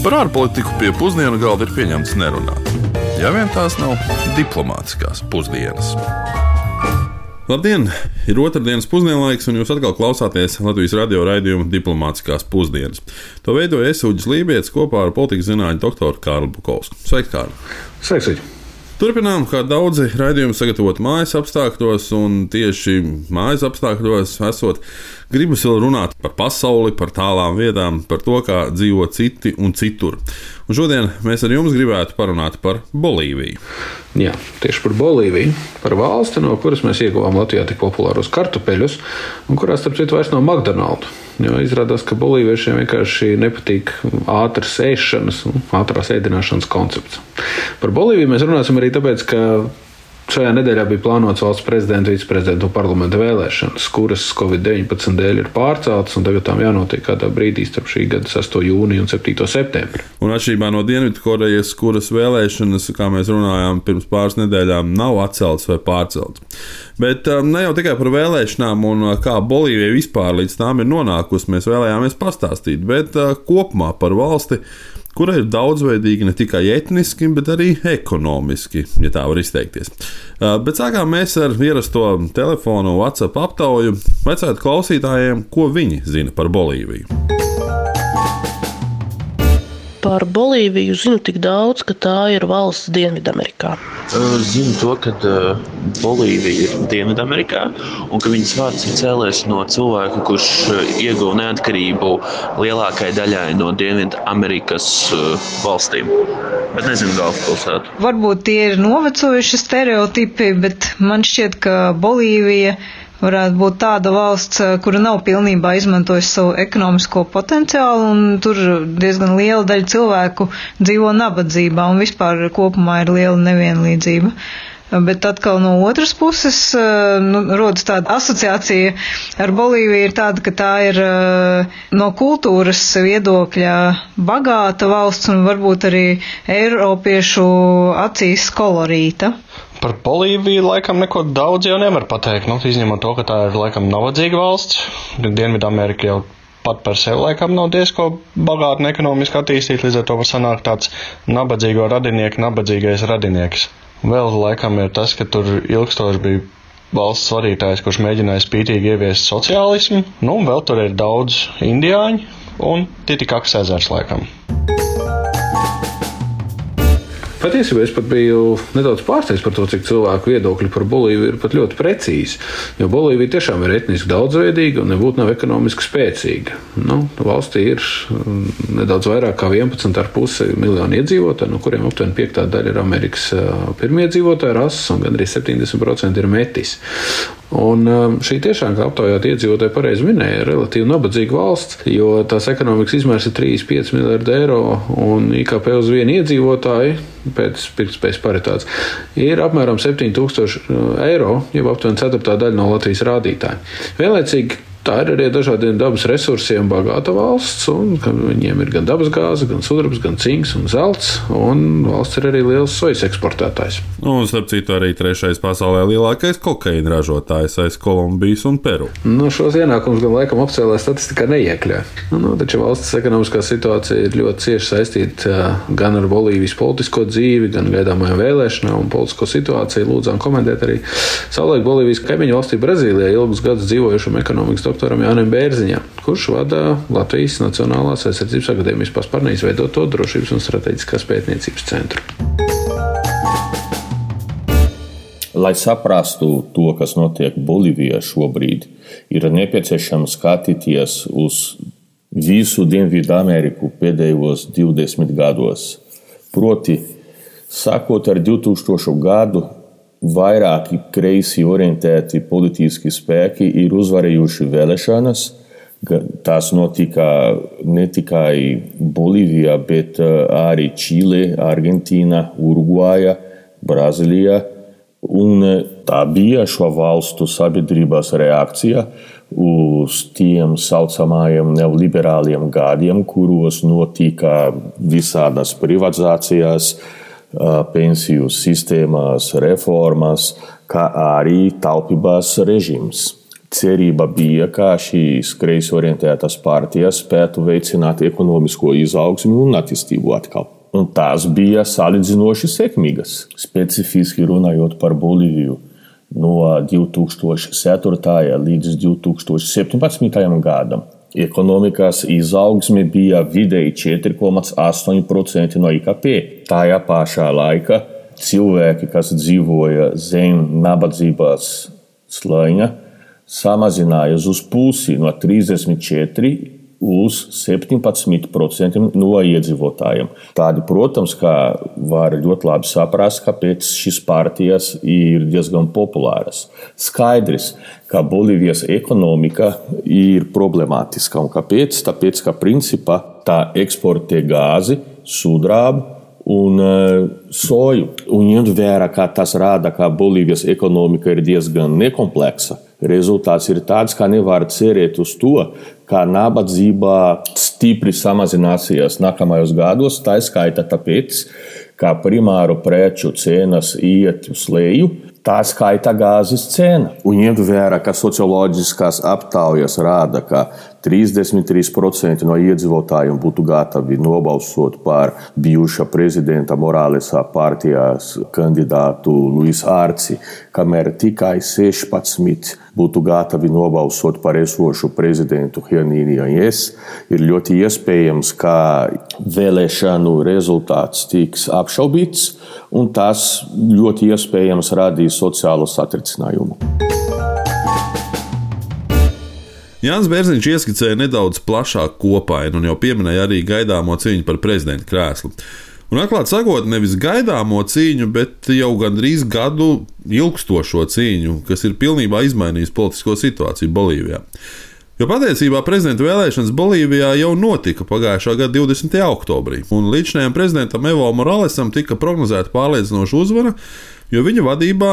Par ārpolitiku pie pusdienu galda ir pieņemts nerunāt. Ja vien tās nav diplomātiskās pusdienas. Labdien! Ir otrdienas pusdienlaiks, un jūs atkal klausāties Latvijas radio raidījuma diplomātiskās pusdienas. To veidoja Esuģis Lībijams kopā ar politikas zinātņu doktoru Kārlu Bukovsku. Sveiks, Kārl! Sveiks! Turpinām, kā daudzi raidījumi sagatavot mājas apstākļos, un tieši mājas apstākļos esot gribas vēl runāt par pasauli, par tālām vietām, par to, kā dzīvo citi un citur. Un šodien mēs ar jums gribētu parunāt par Bolīviju. Jā, tieši par Bolīviju, par valsti, no kuras mēs ieguvām Latvijā tik populārus kartupeļus, un kurās, starp citu, vairs nav McDonald's. Jo izrādās, ka bolīviešiem vienkārši nepatīk ātras ēšanas, ātrās ēdināšanas koncepts. Par Bolīviju mēs runāsim arī tāpēc, ka Šajā nedēļā bija plānotas valsts prezidenta, viceprezidenta un parlamenta vēlēšanas, kuras Covid-19 dēļ ir pārceltas, un tagad tām jānotiek kādā brīdī starp šī gada 6. jūniju un 7. septembri. Un atšķirībā no Dienvidkorejas, kuras vēlēšanas, kā mēs runājām pirms pāris nedēļām, nav atceltas vai pārceltas. Bet um, ne jau tikai par vēlēšanām un uh, kā Bolīvija vispār līdz tām ir nonākusi, mēs vēlējāmies pastāstīt, bet uh, kopumā par valsti kura ir daudzveidīga ne tikai etniski, bet arī ekonomiski, ja tā var izteikties. Uh, bet sākām mēs ar ierasto telefonu WhatsApp aptauju, vajadzētu klausītājiem, ko viņi zina par Bolīviju. Par Bolīviju zinu tik daudz, ka tā ir valsts Dienvidamerikā. Zinu to, ka Bolīvija ir Dienvidamerikā un ka viņas vārds ir cēlies no cilvēka, kurš ieguva neatkarību lielākajai daļai no Dienvidamerikas valstīm. Bet nezinu galvaspilsētu. Varbūt tie ir novecojuši stereotipi, bet man šķiet, ka Bolīvija ir varētu būt tāda valsts, eh, kura nav pilnībā izmantojusi savu ekonomisko potenciālu, un tur diezgan liela daļa cilvēku dzīvo nabadzībā, un vispār kopumā ir liela nevienlīdzība. Bet atkal no otras puses eh, nu, rodas tāda asociācija ar Bolīviju ir tāda, ka tā ir eh, no kultūras viedokļa bagāta valsts un varbūt arī Eiropiešu acīs kolorīta. Par Bolīviju laikam neko daudz jau nevar pateikt, nu, izņemot to, ka tā ir laikam nabadzīga valsts. Dienvidamerika jau pat par sevi laikam nav diezko bagāta un ekonomiski attīstīta, līdz ar to var sanākt tāds nabadzīgo radinieku, nabadzīgais radinieks. Vēl laikam ir tas, ka tur ilgstoši bija valsts vadītājs, kurš mēģināja spītīgi ieviest sociālismu, nu, un vēl tur ir daudz indiāņu un Titikaks ezers laikam. Patiesībā es pat biju nedaudz pārsteigts par to, cik cilvēku viedokļi par Bolīviju ir pat ļoti precīzi. Jo Bolīvija tiešām ir etniski daudzveidīga un nebūtu nav ekonomiski spēcīga. Nu, valstī ir mm, nedaudz vairāk kā 11,5 miljoni iedzīvotāji, no kuriem aptuveni piektā daļa ir Amerikas pirmiedzīvotāja rases un gandrīz 70% ir metis. Un šī tiešām, kā aptaujāt iedzīvotāji pareizi minēja, ir relatīvi nabadzīga valsts, jo tās ekonomikas izmērs ir 3,5 miljardi eiro un IKP uz vienu iedzīvotāju pēc pirktspējas paritātes, ir apmēram 7000 uh, eiro, jeb aptuveni ceturtā daļa no Latvijas rādītājiem. Vienlaicīgi Tā ir arī dažādiem dabas resursiem bagāta valsts, un viņiem ir gan dabasgāze, gan sudrabs, gan cinks un zelts, un valsts ir arī liels sojas eksportētājs. Nu, un, starp citu, arī trešais pasaulē lielākais kokaīna ražotājs aiz Kolumbijas un Peru. Nu, šos ienākumus gan laikam oficiālā statistikā neiekļauj. Nu, nu, taču valsts ekonomiskā situācija ir ļoti cieši saistīta gan ar Bolīvijas politisko dzīvi, gan gaidāmajām vēlēšanām un politisko situāciju. Lūdzām komentēt arī savulaik Bolīvijas kaimiņu valstī Brazīlijā ilgus gadus dzīvojušam ekonomikas doktoram Jānim Bērziņam, kurš vada Latvijas Nacionālās aizsardzības akadēmijas paspārnē izveidoto drošības un strateģiskās pētniecības centru. Lai saprastu to, kas notiek Bolīvijā šobrīd, ir nepieciešams skatīties uz visu Dienvidu Ameriku pēdējos 20 gados. Proti, sākot ar 2000. gadu, vairāki kreisi orientēti politiski spēki ir uzvarējuši vēlēšanas. Tās notika ne tikai Bolīvijā, bet uh, arī Čīle, Argentīna, Urugvaja, Brazīlija. Un uh, tā bija šo valstu sabiedrības reakcija uz tiem saucamajiem neoliberāliem gadiem, kuros notika visādas privatizācijas, uh, pensiju sistēmās reformas, kā arī taupības režīms. cerība bija, ka šīs kreisi orientētās partijas spētu veicināt ekonomisko izaugsmu un attīstību atkal. Un tās bija salīdzinoši sekmīgas. Specifiski runājot par Bolīviju, no 2004. līdz 2017. gadam. Ekonomikas izaugsme bija vidēji 4,8% no IKP. Tajā pašā laikā cilvēki, kas dzīvoja zem nabadzības slāņa, samazinājās uz pusi no 34 uz 17% no iedzīvotājiem. Tādi, protams, kā var ļoti labi saprast, kāpēc šīs partijas ir diezgan populāras. Skaidrs, ka Bolīvijas ekonomika ir problemātiska. Un kāpēc? Tāpēc, ka principā tā eksportē gāzi, sudrabu un uh, soju. Un ņemt vērā, ka tas rāda, ka Bolīvijas ekonomika ir diezgan nekompleksa Rezultāts ir tāds, ka nevar cerēt uz to, ka nabadzība stipri samazināsies nākamajos gados. Tā skaita tāpēc, ka primāru preču cenas iet uz leju, tā skaita gāzes cena. Un ņemt vērā, ka socioloģiskās aptaujas rāda, ka 33% no iedzīvotājiem būtu gatavi nobalsot par bijušā prezidenta Morālesa partijas kandidātu Luis Arci, kamēr tikai 16% būtu gatavi nobalsot par esošu prezidentu Janīnu Janjes, ir ļoti iespējams, ka vēlēšanu rezultāts tiks apšaubīts, un tas ļoti iespējams radīs sociālo satricinājumu. Jānis Bērziņš ieskicēja nedaudz plašāku kopainu un jau pieminēja arī gaidāmo cīņu par prezidenta krēslu. Un atklāti sakot, nevis gaidāmo cīņu, bet jau gandrīz gadu ilgstošo cīņu, kas ir pilnībā izmainījusi politisko situāciju Bolīvijā. Jo patiesībā prezidenta vēlēšanas Bolīvijā jau notika pagājušā gada 20. oktobrī, un līdzinājumam prezidentam Evo Moralesam tika prognozēta pārliecinoša uzvara, jo viņa vadībā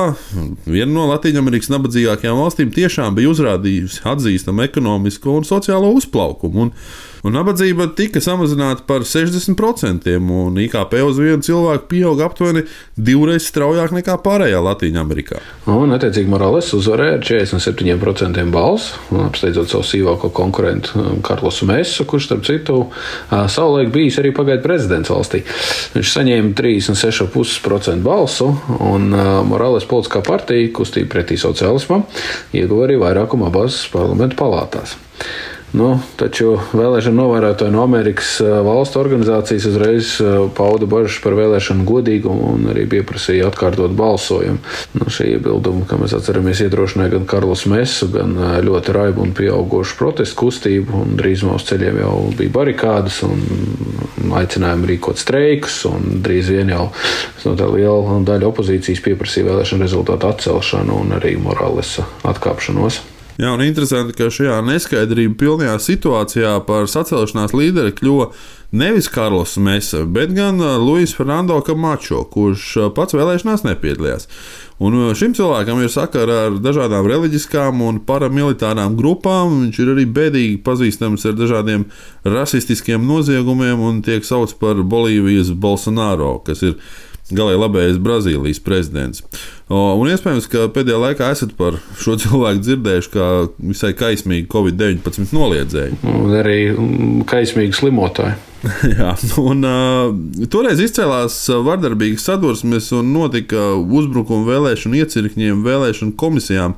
viena no Latvijas nabadzīgākajām valstīm tiešām bija uzrādījusi atzīstamu ekonomisko un sociālo uzplaukumu. Un, un nabadzība tika samazināta par 60%, un IKP uz vienu cilvēku pieauga aptuveni divreiz straujāk nekā pārējā Latvijā. Un, attiecīgi, Morales uzvarēja ar 47% balsu, apsteidzot savu sīvāko konkurentu um, Karlosu Mēsu, kurš, starp citu, uh, savulaik bijis arī pagaidu prezidents valstī. Viņš saņēma 36,5% balsu, un un Morāles politiskā partija, kustība pretī sociālismam, ieguva arī vairākumu abās parlamentu palātās. Nu, taču vēlēšana novērotāji no Amerikas valstu organizācijas uzreiz pauda bažas par vēlēšanu godīgumu un arī pieprasīja atkārtot balsojumu. Nu, šī iebilduma, kā mēs atceramies, iedrošināja gan Karlos Mesu, gan ļoti raibu un pieaugušu protestu kustību. Drīzumā uz ceļiem jau bija barikādas un aicinājumi rīkot streikus. Drīz vien jau no liela daļa opozīcijas pieprasīja vēlēšanu rezultātu atcelšanu un arī Morales atkāpšanos. Jā, un interesanti, ka šajā neskaidrība pilnajā situācijā par sacelšanās līderi kļuva nevis Karls Mesa, bet gan uh, Luis Fernando Camacho, kurš uh, pats vēlēšanās nepiedalījās. Un uh, šim cilvēkam ir sakara ar dažādām reliģiskām un paramilitārām grupām. Viņš ir arī bēdīgi pazīstams ar dažādiem rasistiskiem noziegumiem un tiek saukts par Bolīvijas Bolsonaro, kas ir galēji labējais Brazīlijas prezidents. Un iespējams, ka pēdējā laikā esat par šo cilvēku dzirdējuši kā visai kaismīgu Covid-19 noliedzēju. Un arī mm, kaismīgu slimotāju. Jā, un, uh, toreiz izcēlās vardarbīgas sadursmes un notika uzbrukumi vēlēšanu iecirkņiem, vēlēšanu komisijām.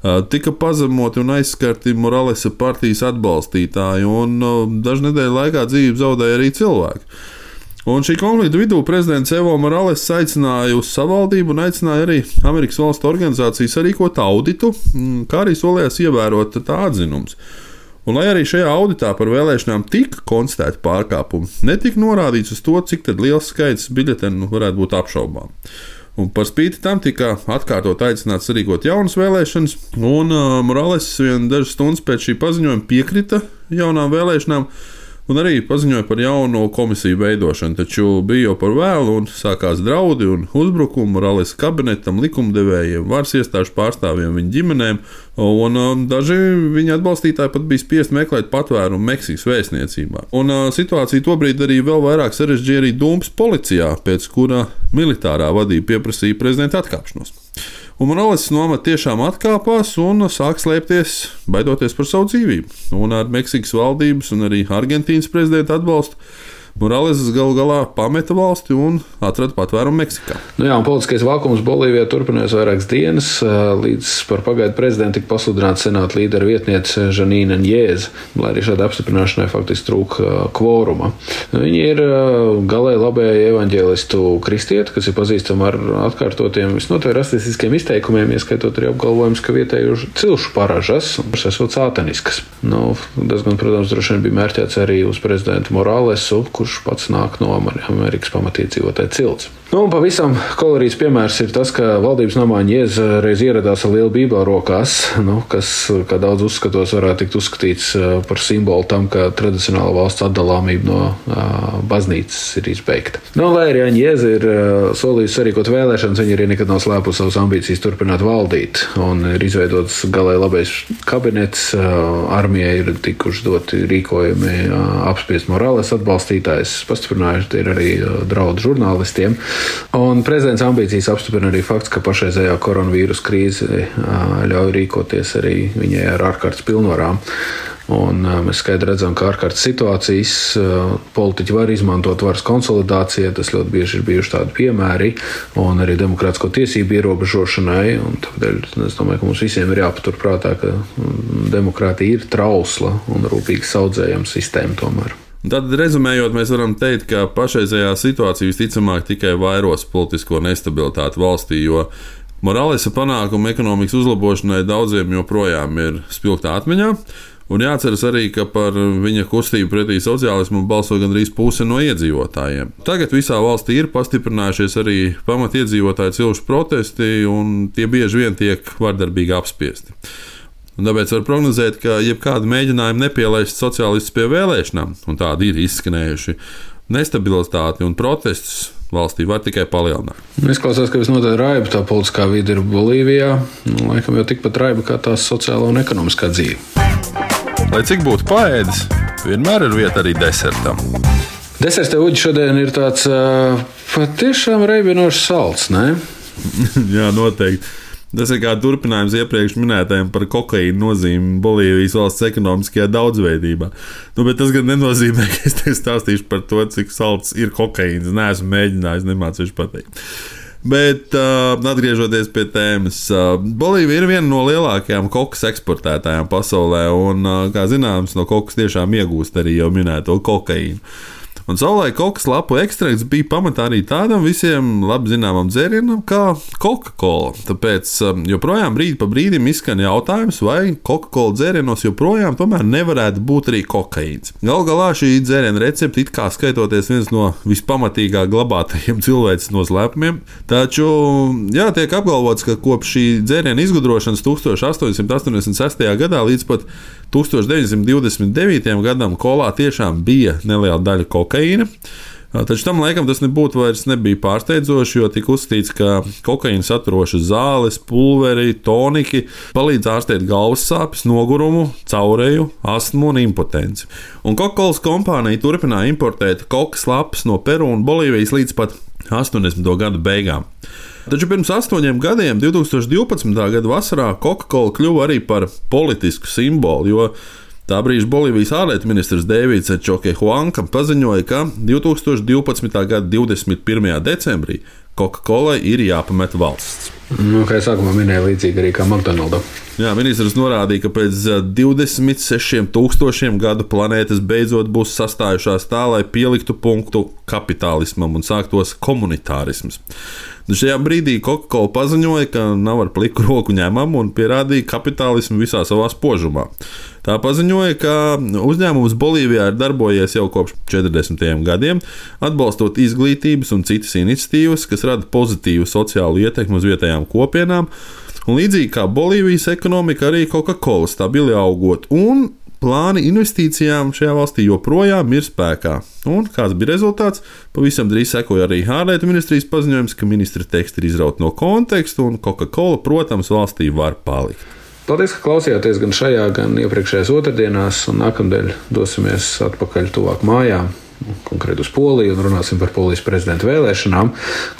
Uh, tika pazemoti un aizskarti Moralesa partijas atbalstītāji, un uh, dažu nedēļu laikā dzīvību zaudēja arī cilvēki. Un šī konflikta vidū prezidents Evo Morales aicināja uz savaldību un aicināja arī Amerikas valstu organizācijas sarīkot auditu, mm, kā arī solījās ievērot tā atzinums. Un, lai arī šajā auditā par vēlēšanām tika konstatēti pārkāpumi, netika norādīts uz to, cik liels skaits biļetenu varētu būt apšaubām. Un par spīti tam tika atkārtot aicināts rīkot jaunas vēlēšanas, un uh, Morales vien dažas stundas pēc šī paziņojuma piekrita jaunām vēlēšanām un arī paziņoja par jaunu komisiju veidošanu. Taču bija jau par vēlu un sākās draudi un uzbrukumi Morales kabinetam, likumdevējiem, varas iestāžu pārstāvjiem, viņa ģimenēm. Un daži viņa atbalstītāji pat bija spiest meklēt patvērumu Meksikas vēstniecībā. Un situācija tobrīd arī vēl vairāk sarežģīja arī Dūmas policijā, pēc kura militārā vadība pieprasīja prezidenta atkāpšanos. Un Morales nomad tiešām atkāpās un sāk slēpties, baidoties par savu dzīvību. Un ar Meksikas valdības un arī Argentīnas prezidenta atbalstu Morales galu galā pameta valsti un atrada patvērumu Meksikā. Nu jā, politiskais vakums Bolīvijā turpinājās vairākas dienas, līdz par pagaidu prezidentu tika pasludināta senāta līdera vietniece Žanīna Jēza, lai arī šāda apstiprināšanai faktiski trūka kvoruma. Viņa ir galēji labēji evaņģēlistu kristieti, kas ir pazīstama ar atkārtotiem visnotaļ rasistiskiem izteikumiem, ieskaitot arī apgalvojumus, ka vietēju cilšu paražas, kuras esot sātaniskas. Nu, tas gan, protams, droši vien bija mērķēts arī uz prezidentu Moralesu, kurš pats nāk no Amerikas pamatiedzīvotāja cilts. Nu, un pavisam kolorīts piemērs ir tas, ka valdības nomāņa Jēza reiz ieradās ar lielu bībeli rokās, nu, kas, kā daudz uzskatos, varētu tikt uzskatīts par simbolu tam, ka tradicionāla valsts atdalāmība no uh, baznīcas ir izbeigta. Nu, lai arī Jēza ir uh, solījusi sarīkot vēlēšanas, viņa arī nekad nav slēpusi savas ambīcijas turpināt valdīt, un ir izveidots galēji labais kabinets, uh, armijai ir tikuši doti rīkojumi apspiest Morales atbalstītājs, pastiprinājuši ir arī uh, draudi žurnālistiem. Un prezidents ambīcijas apstiprina arī fakts, ka pašreizējā koronavīrus krīze ļauj rīkoties arī viņai ar ārkārtas pilnvarām. Un mēs skaidri redzam, ka ārkārtas situācijas politiķi var izmantot varas konsolidācijai. Tas ļoti bieži ir bijuši tādi piemēri, un arī demokrātisko tiesību ierobežošanai. Tādēļ es domāju, ka mums visiem ir jāpaturprātā, ka demokrātija ir trausla un rūpīgi saudzējama sistēma tomēr. Tad, rezumējot, mēs varam teikt, ka pašreizējā situācija visticamāk tikai vairos politisko nestabilitāti valstī, jo Morālesa panākumi ekonomikas uzlabošanai daudziem joprojām ir spilgtā atmiņā. Un jāatcerās arī, ka par viņa kustību pretī sociālismam balso gandrīz puse no iedzīvotājiem. Tagad visā valstī ir pastiprinājušies arī pamatiedzīvotāju cilšu protesti, un tie bieži vien tiek vardarbīgi apspiesti. Un tāpēc var prognozēt, ka jebkāda mēģinājuma nepielaist sociālistus pie vēlēšanām, un tādi ir izskanējuši, nestabilitāti un protestus valstī var tikai palielināt. Izklausās, ka visnotaļ raiba tā politiskā vide ir Bolīvijā. Nu, laikam jau tikpat raiba kā tās sociālā un ekonomiskā dzīve. Lai cik būtu paēdis, vienmēr ir vieta arī desertam. Deserts tev uģis šodien ir tāds patiešām reibinošs salds, ne? Jā, noteikti. Tas ir kā turpinājums iepriekš minētajam par kokaīnu nozīmi Bolīvijas valsts ekonomiskajā daudzveidībā. Nu, bet tas gan nenozīmē, ka es te stāstīšu par to, cik salds ir kokaīns. Nē, esmu mēģinājis, nemācīšu pateikt. Bet, uh, atgriežoties pie tēmas, uh, Bolīvija ir viena no lielākajām kokas eksportētājām pasaulē, un, uh, kā zināms, no kokas tiešām iegūst arī jau minēto kokaīnu. Un savulaik kokas lapu ekstrakts bija pamatā arī tādam visiem labi zināmam dzērienam kā Coca-Cola. Tāpēc um, joprojām brīdi pa brīdim izskan jautājums, vai Coca-Cola dzērienos joprojām nevarētu būt arī kokaīns. Galu galā šī dzēriena recepte it kā skaitoties viens no vispamatīgāk glabātajiem cilvēces noslēpumiem, taču jā, tiek apgalvots, ka kopš šī dzēriena izgudrošanas 1886. gadā līdz pat 1929. gadam kolā tiešām bija neliela daļa kokaīna. Taču tam laikam tas nebūtu vairs nebija pārsteidzoši, jo tika uzskatīts, ka kokaīna saturošas zāles, pulveri, toniki palīdz ārstēt galvas sāpes, nogurumu, caureju, astmu un impotenci. Un Coca-Cola kompānija turpināja importēt kokas lapas no Peru un Bolīvijas līdz pat 80. gadu beigām. Taču pirms astoņiem gadiem, 2012. gada vasarā, Coca-Cola kļuva arī par politisku simbolu, jo Tā brīža Bolīvijas ārlietu ministrs Dēvids Čoke Huanka paziņoja, ka 2012. gada 21. decembrī Coca-Cola ir jāpamet valsts. Nu, kā jau sākumā minēja, līdzīgi arī kā McDonald's. Jā, ministrs norādīja, ka pēc 26,000 gadu planētas beidzot būs sastājušās tā, lai pieliktu punktu kapitālismam un sāktos komunitārisms. Nu, šajā brīdī Coca-Cola paziņoja, ka nav ar pliku roku ņemama un pierādīja kapitālismu visā savā spožumā. Tā paziņoja, ka uzņēmums Bolīvijā ir darbojies jau kopš 40. gadiem, atbalstot izglītības un citas iniciatīvas, kas rada pozitīvu sociālu ietekmi uz vietējām kopienām. Un līdzīgi kā Bolīvijas ekonomika, arī Coca-Cola stabili augot, un plāni investīcijām šajā valstī joprojām ir spēkā. Un kāds bija rezultāts? Pavisam drīz sekoja arī ārlietu ministrijas paziņojums, ka ministra teksti ir izrauti no konteksta, un Coca-Cola, protams, valstī var palikt. Paldies, ka klausījāties gan šajā, gan iepriekšējās otrdienās, un nākamnedēļ dosimies atpakaļ tuvāk mājām. konkrēti uz Poliju, un runāsim par Polijas prezidenta vēlēšanām,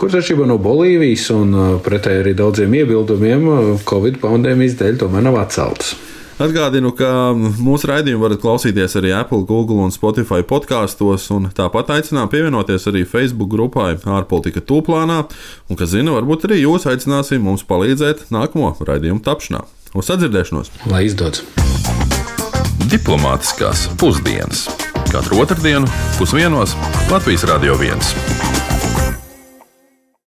kuras atšķirībā no Bolīvijas un pretēji arī daudziem iebildumiem Covid pandēmijas dēļ tomēr nav atceltas. Atgādinu, ka mūsu raidījumu varat klausīties arī Apple, Google un Spotify podkāstos, un tāpat aicinām pievienoties arī Facebook grupai ārpolitika tūplānā, un, kas zina, varbūt arī jūs aicināsim mums palīdzēt nākamo raidījumu tapšanā. Uz sadzirdēšanos! Lai izdodas! Diplomātiskās pusdienas katru otrdienu pusdienos Latvijas Radio 1.